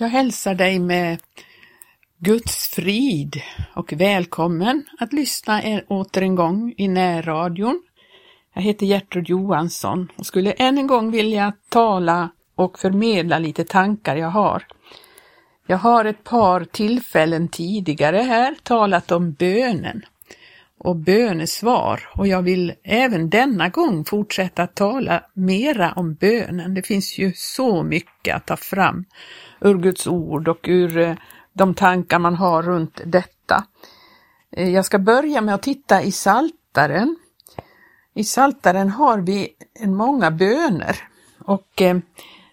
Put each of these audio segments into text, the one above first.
Jag hälsar dig med Guds frid och välkommen att lyssna åter en gång i närradion. Jag heter Gertrud Johansson och skulle än en gång vilja tala och förmedla lite tankar jag har. Jag har ett par tillfällen tidigare här talat om bönen och bönesvar och jag vill även denna gång fortsätta tala mera om bönen. Det finns ju så mycket att ta fram ur Guds ord och ur eh, de tankar man har runt detta. Eh, jag ska börja med att titta i Saltaren. I Saltaren har vi många böner och eh,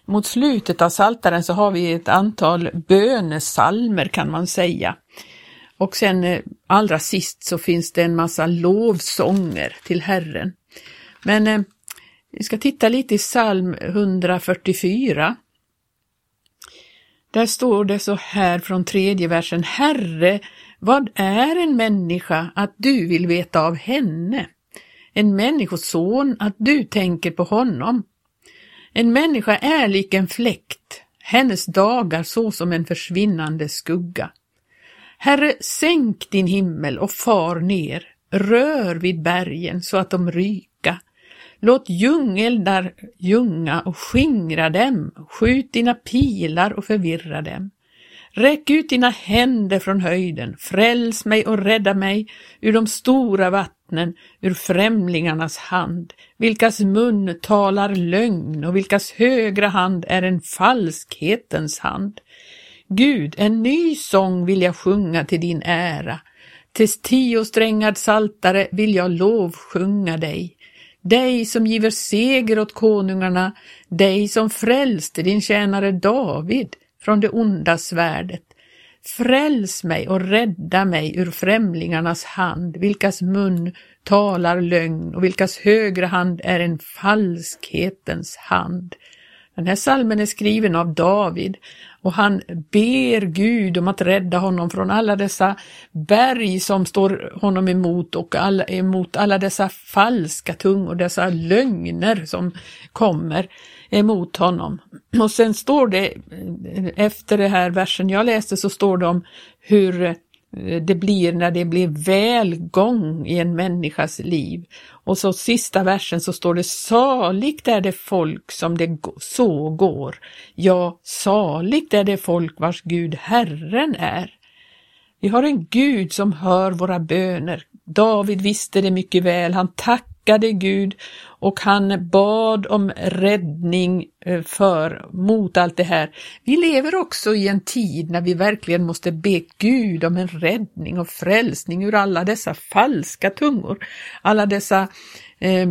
mot slutet av Saltaren så har vi ett antal bönesalmer kan man säga. Och sen allra sist så finns det en massa lovsånger till Herren. Men vi ska titta lite i psalm 144 där står det så här från tredje versen. Herre, vad är en människa att du vill veta av henne? En människoson att du tänker på honom? En människa är lik en fläkt, hennes dagar så som en försvinnande skugga. Herre, sänk din himmel och far ner, rör vid bergen så att de ryker. Låt djungeldar ljunga och skingra dem, skjut dina pilar och förvirra dem. Räck ut dina händer från höjden, fräls mig och rädda mig ur de stora vattnen, ur främlingarnas hand, vilkas mun talar lögn och vilkas högra hand är en falskhetens hand. Gud, en ny sång vill jag sjunga till din ära, till tiosträngad saltare vill jag lovsjunga dig dig som giver seger åt konungarna, dig som frälste din tjänare David från det onda svärdet. Fräls mig och rädda mig ur främlingarnas hand, vilkas mun talar lögn och vilkas högra hand är en falskhetens hand. Den här salmen är skriven av David och han ber Gud om att rädda honom från alla dessa berg som står honom emot och all, emot alla dessa falska tungor, dessa lögner som kommer emot honom. Och sen står det, efter det här versen jag läste, så står det om hur det blir när det blir välgång i en människas liv. Och så sista versen så står det saligt är det folk som det så går. Ja, saligt är det folk vars Gud Herren är. Vi har en Gud som hör våra böner. David visste det mycket väl. Han tackade Gud och han bad om räddning eh, för, mot allt det här. Vi lever också i en tid när vi verkligen måste be Gud om en räddning och frälsning ur alla dessa falska tungor, alla dessa eh,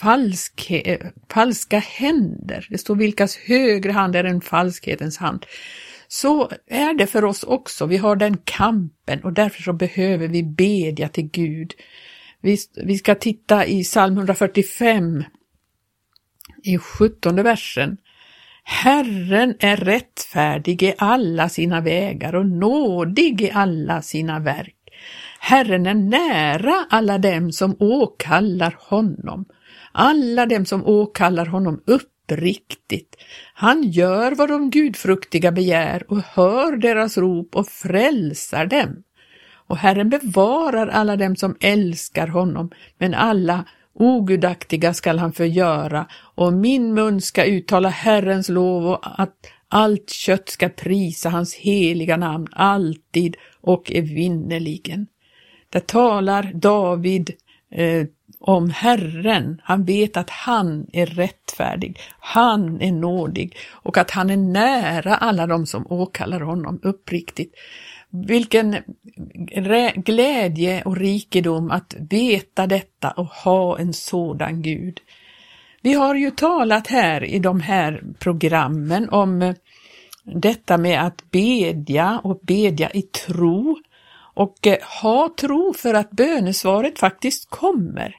falsk, eh, falska händer. Det står vilkas högre hand är en falskhetens hand. Så är det för oss också. Vi har den kampen och därför så behöver vi bedja till Gud. Vi, vi ska titta i psalm 145 i 17 versen. Herren är rättfärdig i alla sina vägar och nådig i alla sina verk. Herren är nära alla dem som åkallar honom, alla dem som åkallar honom uppriktigt. Han gör vad de gudfruktiga begär och hör deras rop och frälsar dem. Och Herren bevarar alla dem som älskar honom, men alla ogudaktiga skall han förgöra, och min mun ska uttala Herrens lov och att allt kött ska prisa hans heliga namn alltid och evinnerligen. Där talar David eh, om Herren. Han vet att han är rättfärdig, han är nådig och att han är nära alla de som åkallar honom uppriktigt. Vilken glädje och rikedom att veta detta och ha en sådan Gud. Vi har ju talat här i de här programmen om detta med att bedja och bedja i tro och eh, ha tro för att bönesvaret faktiskt kommer.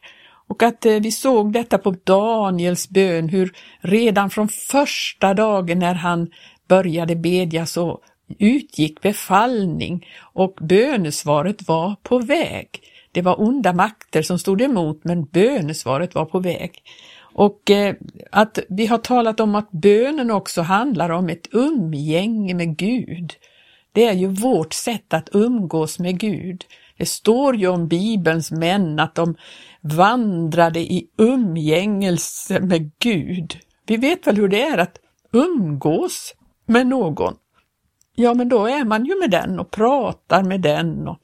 Och att eh, vi såg detta på Daniels bön, hur redan från första dagen när han började bedja så utgick befallning och bönesvaret var på väg. Det var onda makter som stod emot men bönesvaret var på väg. Och eh, att vi har talat om att bönen också handlar om ett umgänge med Gud. Det är ju vårt sätt att umgås med Gud. Det står ju om Bibelns män att de vandrade i umgängelse med Gud. Vi vet väl hur det är att umgås med någon. Ja, men då är man ju med den och pratar med den. Och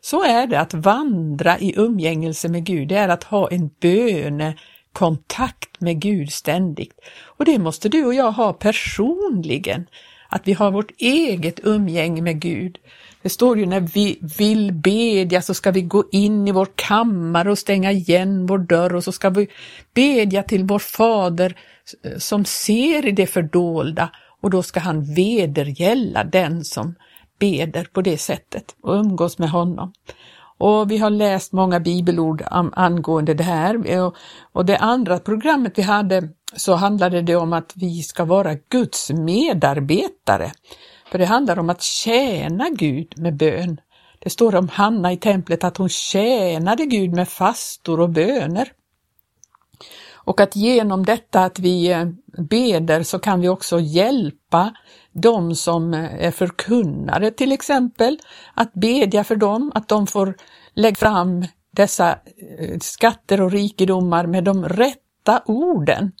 så är det att vandra i umgängelse med Gud, det är att ha en bönekontakt med Gud ständigt. Och det måste du och jag ha personligen, att vi har vårt eget umgänge med Gud. Det står ju när vi vill bedja så ska vi gå in i vår kammare och stänga igen vår dörr och så ska vi bedja till vår Fader eh, som ser i det fördolda och då ska han vedergälla den som beder på det sättet och umgås med honom. Och vi har läst många bibelord angående det här. Och det andra programmet vi hade så handlade det om att vi ska vara Guds medarbetare. För det handlar om att tjäna Gud med bön. Det står om Hanna i templet att hon tjänade Gud med fastor och böner. Och att genom detta att vi eh, beder så kan vi också hjälpa de som eh, är förkunnare till exempel, att bedja för dem, att de får lägga fram dessa eh, skatter och rikedomar med de rätta orden.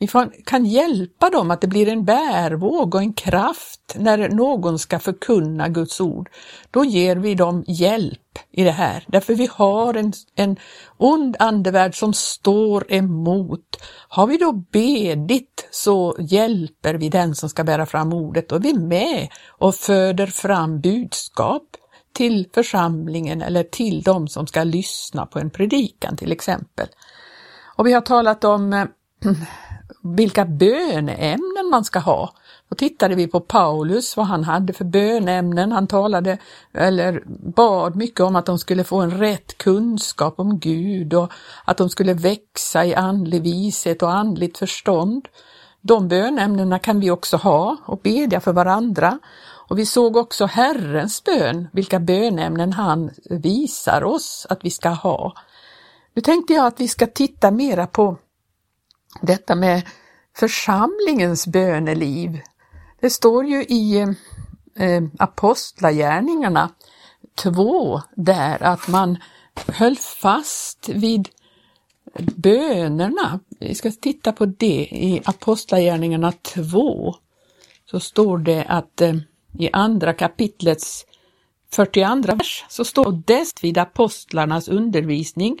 Vi kan hjälpa dem att det blir en bärvåg och en kraft när någon ska förkunna Guds ord. Då ger vi dem hjälp i det här, därför vi har en, en ond andevärld som står emot. Har vi då bedit så hjälper vi den som ska bära fram ordet och vi är med och föder fram budskap till församlingen eller till de som ska lyssna på en predikan till exempel. Och vi har talat om eh, vilka böneämnen man ska ha. Då tittade vi på Paulus, vad han hade för bönämnen. Han talade eller bad mycket om att de skulle få en rätt kunskap om Gud och att de skulle växa i andlig vishet och andligt förstånd. De bönämnena kan vi också ha och bedja för varandra. Och vi såg också Herrens bön, vilka bönämnen han visar oss att vi ska ha. Nu tänkte jag att vi ska titta mera på detta med församlingens böneliv. Det står ju i eh, Apostlagärningarna 2 där att man höll fast vid bönerna. Vi ska titta på det i Apostlagärningarna 2. Så står det att eh, i andra kapitlets 42 vers så står det vid apostlarnas undervisning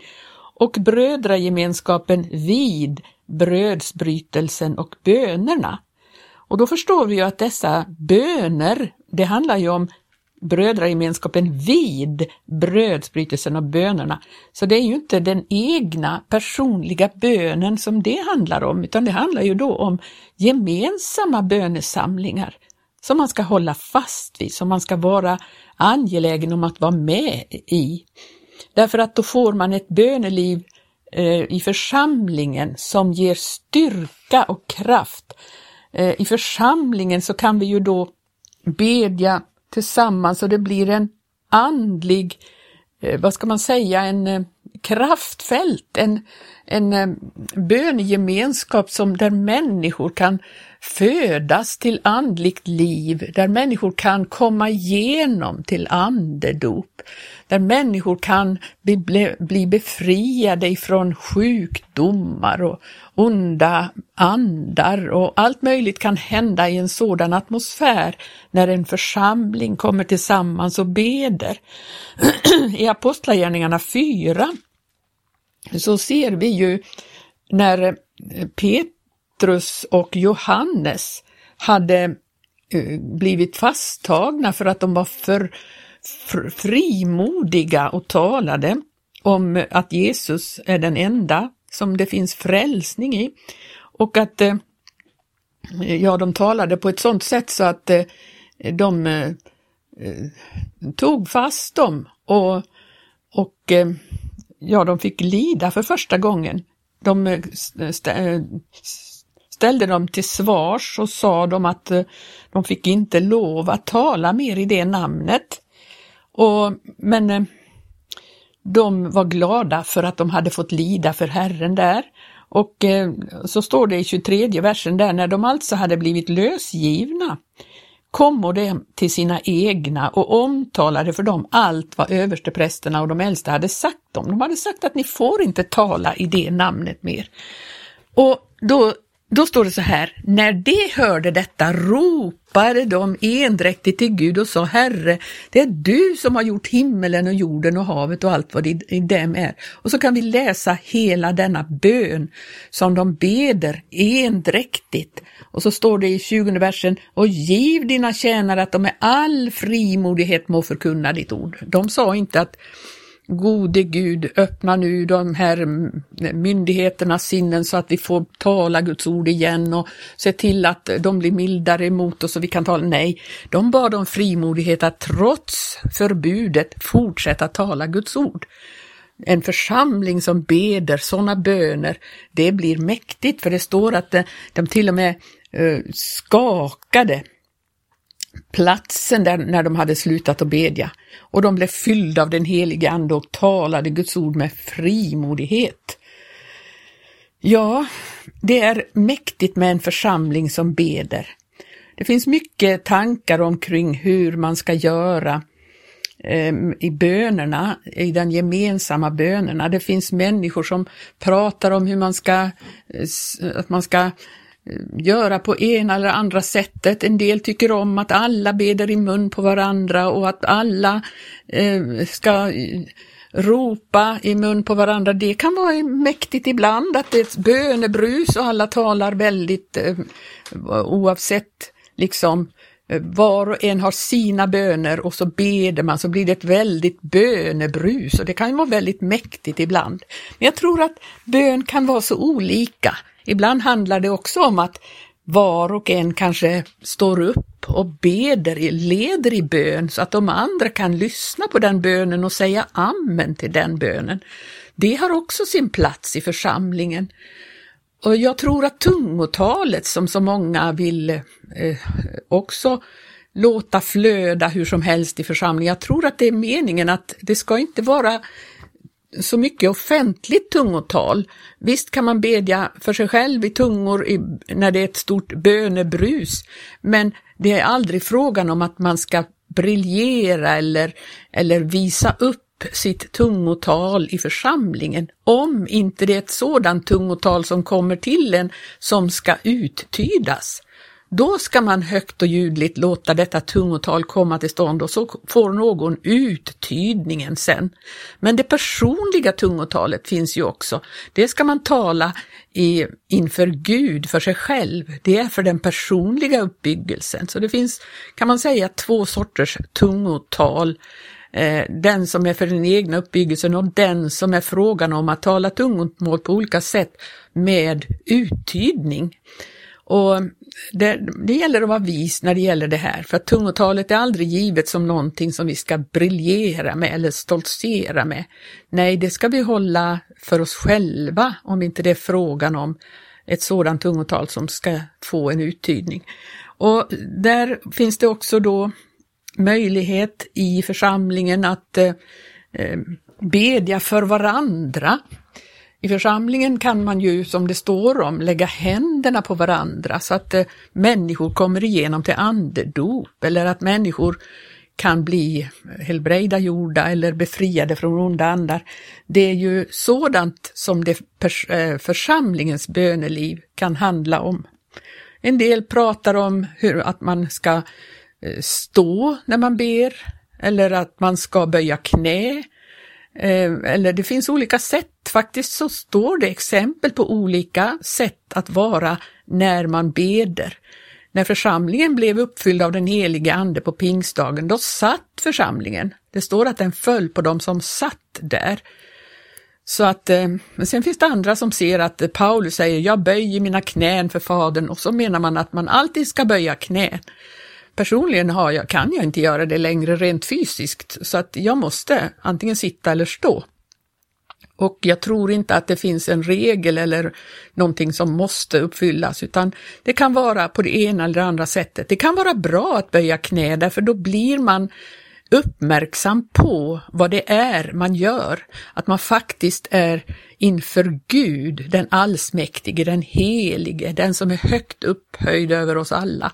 och brödragemenskapen vid brödsbrytelsen och bönerna. Och då förstår vi ju att dessa böner, det handlar ju om brödragemenskapen vid brödsbrytelsen och bönerna. Så det är ju inte den egna personliga bönen som det handlar om, utan det handlar ju då om gemensamma bönesamlingar som man ska hålla fast vid, som man ska vara angelägen om att vara med i. Därför att då får man ett böneliv Eh, i församlingen som ger styrka och kraft. Eh, I församlingen så kan vi ju då bedja tillsammans och det blir en andlig, eh, vad ska man säga, en kraftfält, en, en eh, bönegemenskap som där människor kan födas till andligt liv, där människor kan komma igenom till andedop, där människor kan bli, bli befriade ifrån sjukdomar och onda andar och allt möjligt kan hända i en sådan atmosfär när en församling kommer tillsammans och beder. I Apostlagärningarna 4 så ser vi ju när eh, Petrus och Johannes hade eh, blivit fasttagna för att de var för frimodiga och talade om att Jesus är den enda som det finns frälsning i. Och att eh, ja, de talade på ett sådant sätt så att de tog fast dem och, och ja, de fick lida för första gången. De eh, eh, eh, ställde dem till svars och sa dem att de fick inte lov att tala mer i det namnet. Och, men de var glada för att de hade fått lida för Herren där Och så står det i 23 versen där, när de alltså hade blivit lösgivna kommer de till sina egna och omtalade för dem allt vad översteprästerna och de äldste hade sagt dem. De hade sagt att ni får inte tala i det namnet mer. Och då då står det så här, när de hörde detta ropade de endräktigt till Gud och sa Herre, det är du som har gjort himmelen och jorden och havet och allt vad det i dem är. Och så kan vi läsa hela denna bön som de beder endräktigt. Och så står det i 20 versen, och giv dina tjänare att de med all frimodighet må förkunna ditt ord. De sa inte att Gode Gud, öppna nu de här myndigheternas sinnen så att vi får tala Guds ord igen och se till att de blir mildare emot oss så vi kan tala. Nej, de bad om frimodighet att trots förbudet fortsätta tala Guds ord. En församling som beder sådana böner, det blir mäktigt för det står att de till och med eh, skakade platsen där när de hade slutat att bedja och de blev fyllda av den helige Ande och talade Guds ord med frimodighet. Ja, det är mäktigt med en församling som beder. Det finns mycket tankar omkring hur man ska göra ehm, i bönerna, i den gemensamma bönerna. Det finns människor som pratar om hur man ska, eh, att man ska Eh, göra på ena eller andra sättet. En del tycker om att alla beder i mun på varandra och att alla eh, ska eh, ropa i mun på varandra. Det kan vara mäktigt ibland att det är ett bönebrus och alla talar väldigt eh, oavsett liksom eh, var och en har sina böner och så beder man så blir det ett väldigt bönebrus och det kan ju vara väldigt mäktigt ibland. Men jag tror att bön kan vara så olika. Ibland handlar det också om att var och en kanske står upp och beder, leder i bön så att de andra kan lyssna på den bönen och säga amen till den bönen. Det har också sin plats i församlingen. Och jag tror att tungotalet som så många vill eh, också låta flöda hur som helst i församlingen. Jag tror att det är meningen att det ska inte vara så mycket offentligt tungotal. Visst kan man bedja för sig själv i tungor i, när det är ett stort bönebrus, men det är aldrig frågan om att man ska briljera eller, eller visa upp sitt tungotal i församlingen, om inte det är ett sådant tungotal som kommer till en som ska uttydas. Då ska man högt och ljudligt låta detta tungotal komma till stånd och så får någon uttydningen sen. Men det personliga tungotalet finns ju också. Det ska man tala i, inför Gud för sig själv. Det är för den personliga uppbyggelsen. Så det finns, kan man säga, två sorters tungotal. Eh, den som är för den egna uppbyggelsen och den som är frågan om att tala tungomål på olika sätt med uttydning. Och det, det, gäller att vara vis när det gäller det här, för att tungotalet är aldrig givet som någonting som vi ska briljera med eller stoltsera med. Nej, det ska vi hålla för oss själva om inte det är frågan om ett sådant tungotal som ska få en uttydning. Och där finns det också då möjlighet i församlingen att eh, eh bedja för varandra i församlingen kan man ju, som det står om, lägga händerna på varandra så att eh, människor kommer igenom till andedop eller att människor kan bli helbrägdagjorda eller befriade från onda andar. Det är ju sådant som det eh, församlingens böneliv kan handla om. En del pratar om hur att man ska eh, stå när man ber eller att man ska böja knä Eh, Eh, eller det finns olika sätt. Faktiskt så står det exempel på olika sätt att vara när man beder. När församlingen blev uppfylld av den helige Ande på pingstdagen, då satt församlingen. Det står att den föll på dem som satt där. Så att, eh, men sen finns det andra som ser att Paulus säger, jag böjer mina knän för Fadern och så menar man att man alltid ska böja knän. Personligen har jag, kan jag inte göra det längre rent fysiskt, så att jag måste antingen sitta eller stå. Och jag tror inte att det finns en regel eller någonting som måste uppfyllas, utan det kan vara på det ena eller andra sättet. Det kan vara bra att böja knä, därför då blir man uppmärksam på vad det är man gör, att man faktiskt är inför Gud, den allsmäktige, den helige, den som är högt upphöjd över oss alla.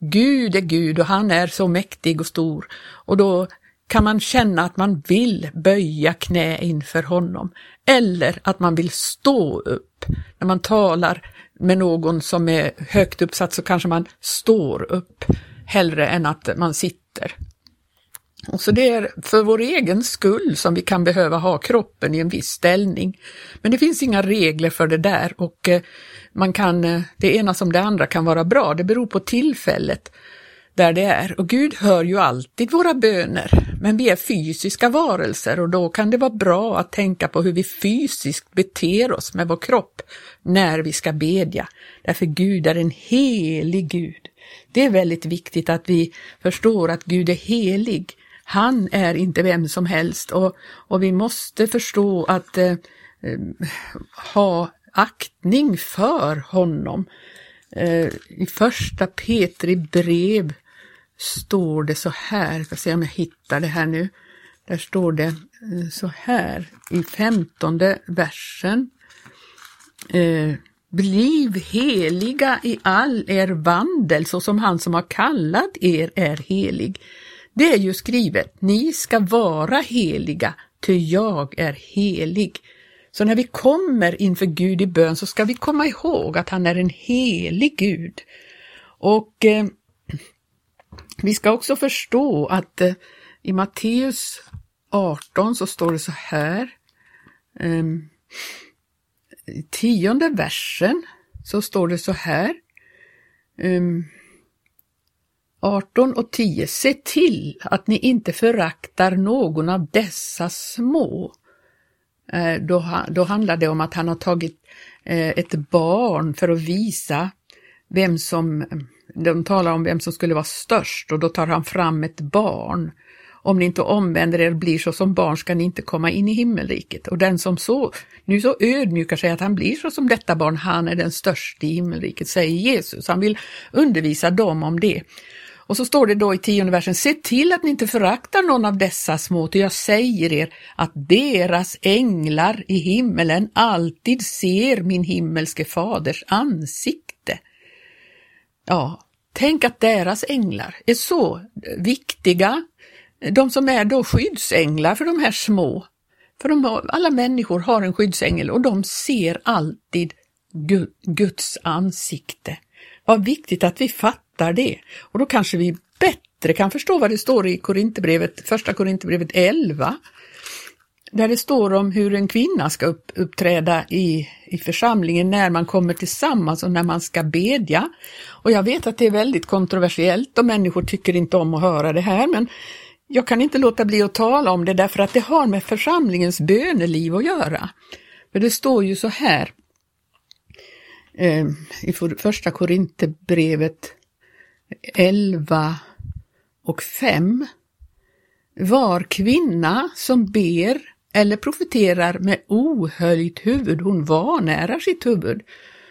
Gud är Gud och han är så mäktig och stor och då kan man känna att man vill böja knä inför honom eller att man vill stå upp. När man talar med någon som är högt uppsatt så kanske man står upp hellre än att man sitter. Och så det är för vår egen skull som vi kan behöva ha kroppen i en viss ställning. Men det finns inga regler för det där och eh, man kan, eh, det ena som det andra kan vara bra, det beror på tillfället där det är. Och Gud hör ju alltid våra böner, men vi är fysiska varelser och då kan det vara bra att tänka på hur vi fysiskt beter oss med vår kropp när vi ska bedja. Därför Gud är en helig Gud. Det är väldigt viktigt att vi förstår att Gud är helig. Han är inte vem som helst och, och vi måste förstå att eh, eh, ha aktning för honom. Eh, I första Petri brev står det så här, jag ska se om jag hittar det här nu. Där står det eh, så här i femtonde versen. Eh, Bliv heliga i all er vandel så som han som har kallat er är helig. Det är ju skrivet, ni ska vara heliga, ty jag är helig. Så när vi kommer inför Gud i bön så ska vi komma ihåg att han är en helig Gud. Och eh, vi ska också förstå att eh, i Matteus 18 så står det så här. Eh, I tionde versen så står det så här. Ehm, 18 och 10. Se till att ni inte föraktar någon av dessa små. Eh, då, då handlar det om att han har tagit eh, ett barn för att visa vem som, de talar om vem som skulle vara störst och då tar han fram ett barn. Om ni inte omvänder er och blir så som barn ska ni inte komma in i himmelriket. Och den som så, nu så ödmjukar sig att han blir så som detta barn, han är den största i himmelriket, säger Jesus. Han vill undervisa dem om det. Och så står det då i tionde versen, se till att ni inte föraktar någon av dessa små, ty jag säger er att deras änglar i himmelen alltid ser min himmelske faders ansikte. Ja, tänk att deras änglar är så viktiga, de som är då skyddsänglar för de här små. För de, alla människor har en skyddsängel och de ser alltid Guds ansikte. Vad viktigt att vi fattar det. Och då kanske vi bättre kan förstå vad det står i Korinthierbrevet, första Korinthierbrevet 11. Där det står om hur en kvinna ska upp, uppträda i, i församlingen när man kommer tillsammans och när man ska bedja. Och jag vet att det är väldigt kontroversiellt och människor tycker inte om att höra det här men jag kan inte låta bli att tala om det därför att det har med församlingens böneliv att göra. För det står ju så här eh, i första Korinthierbrevet 11 och 5. Var kvinna som ber eller profeterar med ohöljt huvud, hon vanärar sitt huvud.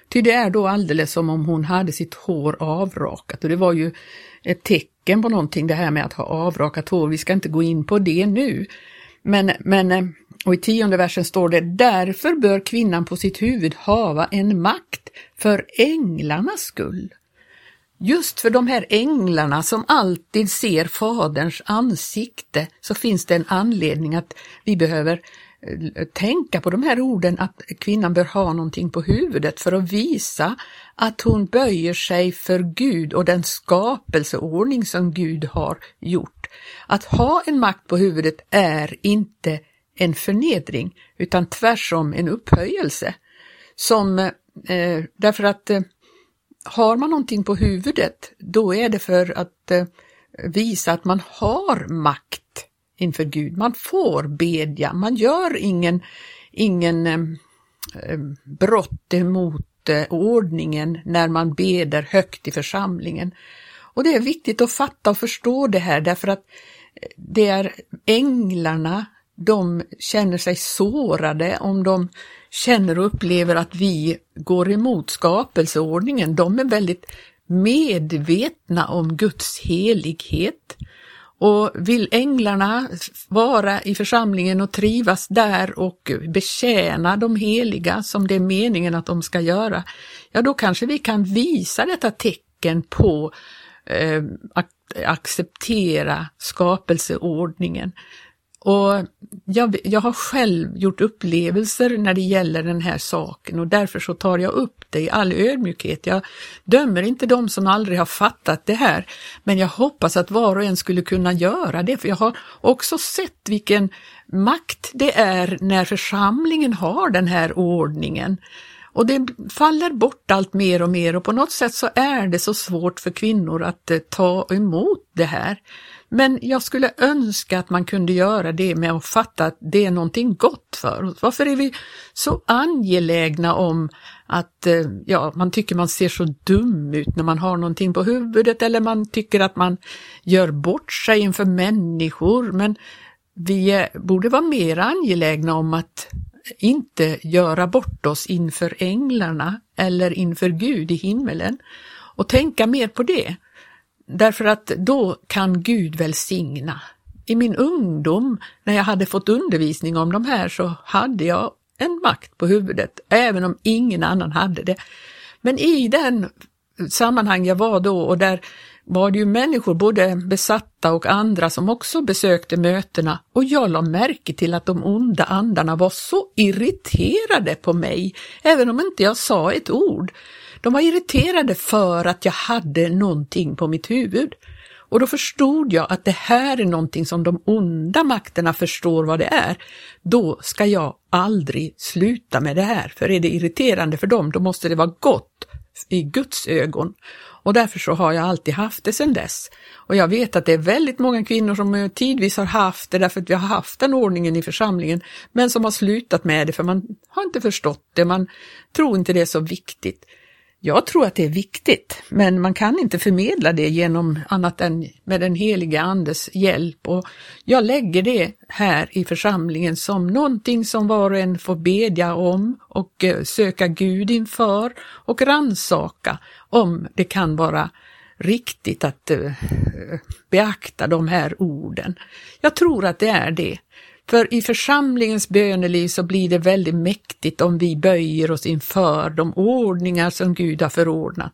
Ty det är då alldeles som om hon hade sitt hår avrakat och det var ju ett tecken på någonting det här med att ha avrakat hår. Vi ska inte gå in på det nu. Men, men och i tionde versen står det, därför bör kvinnan på sitt huvud hava en makt för änglarnas skull. Just för de här änglarna som alltid ser Faderns ansikte så finns det en anledning att vi behöver eh, tänka på de här orden att kvinnan bör ha någonting på huvudet för att visa att hon böjer sig för Gud och den skapelseordning som Gud har gjort. Att ha en makt på huvudet är inte en förnedring utan tvärsom en upphöjelse. Som, eh, därför att eh, har man någonting på huvudet, då är det för att eh, visa att man har makt inför Gud. Man får bedja, man gör ingen, ingen eh, eh brott emot eh, ordningen när man beder högt i församlingen. Och det är viktigt att fatta och förstå det här därför att eh, det är änglarna de känner sig sårade, om de känner och upplever att vi går emot skapelseordningen. De är väldigt medvetna om Guds helighet Och vill änglarna vara i församlingen och trivas där och betjäna de heliga som det är meningen att de ska göra, ja då kanske vi kan visa detta tecken på eh, att acceptera skapelseordningen. Och jag, jag, har själv gjort upplevelser när det gäller den här saken och därför så tar jag upp det i all ödmjukhet. Jag dömer inte de som aldrig har fattat det här, men jag hoppas att var och en skulle kunna göra det, för jag har också sett vilken makt det är när församlingen har den här ordningen. Och det faller bort allt mer och mer och på något sätt så är det så svårt för kvinnor att eh, ta emot det här. Men jag skulle önska att man kunde göra det med att fatta att det är någonting gott för oss. Varför är vi så angelägna om att eh, ja, man tycker man ser så dum ut när man har någonting på huvudet eller man tycker att man gör bort sig inför människor. Men vi eh, borde vara mer angelägna om att inte göra bort oss inför änglarna eller inför Gud i himmelen och tänka mer på det. Därför att då kan Gud välsigna. I min ungdom, när jag hade fått undervisning om de här, så hade jag en makt på huvudet, även om ingen annan hade det. Men i den sammanhang jag var då och där var det ju människor, både besatta och andra, som också besökte mötena och jag la märke till att de onda andarna var så irriterade på mig, även om inte jag sa ett ord. De var irriterade för att jag hade någonting på mitt huvud. Och då förstod jag att det här är någonting som de onda makterna förstår vad det är. Då ska jag aldrig sluta med det här, för är det irriterande för dem, då måste det vara gott i Guds ögon. Och därför så har jag alltid haft det sedan dess. Och jag vet att det är väldigt många kvinnor som eh, tidvis har haft det därför att vi har haft den ordningen i församlingen, men som har slutat med det för man har inte förstått det, man tror inte det är så viktigt. Jag tror att det är viktigt, men man kan inte förmedla det genom annat än med den heliga Andes hjälp och jag lägger det här i församlingen som någonting som var och en får bedja om och eh, söka Gud inför och ransaka om det kan vara riktigt att eh, beakta de här orden. Jag tror att det är det. För i församlingens böneliv så blir det väldigt mäktigt om vi böjer oss inför de ordningar som Gud har förordnat.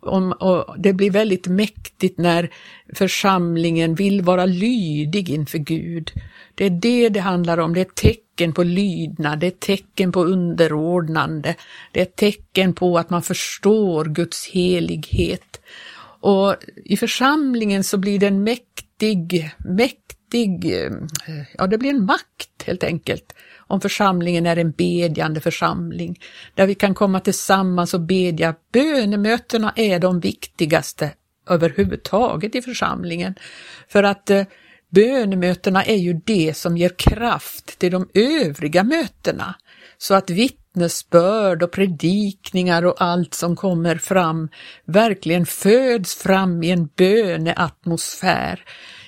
Om, och det blir väldigt mäktigt när församlingen vill vara lydig inför Gud. Det är det det handlar om, det är tecken på lydnad, det är tecken på underordnande, det är tecken på att man förstår Guds helighet. Och i församlingen så blir det en mäktig, mäktig viktig, eh, ja det blir en makt helt enkelt, om församlingen är en bedjande församling, där vi kan komma tillsammans och bedja. Bönemötena är de viktigaste överhuvudtaget i församlingen, för att eh, bönemötena är ju det som ger kraft till de övriga mötena, så att vittnesbörd och predikningar och allt som kommer fram verkligen föds fram i en böneatmosfär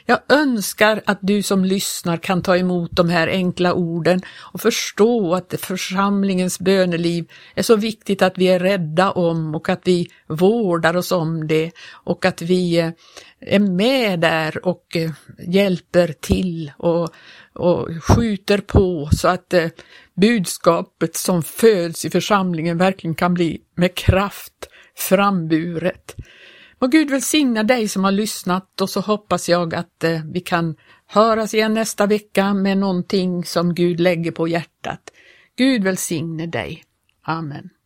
jag önskar att du som lyssnar kan ta emot de här enkla orden och förstå att församlingens böneliv är så viktigt att vi är rädda om och att vi vårdar oss om det och att vi eh, är med där och eh, hjälper till och, och skjuter på så att eh, budskapet som föds i församlingen verkligen kan bli med kraft framburet. Må Gud välsigna dig som har lyssnat och så hoppas jag att eh, vi kan höras igen nästa vecka med någonting som Gud lägger på hjärtat. Gud välsigne dig. Amen.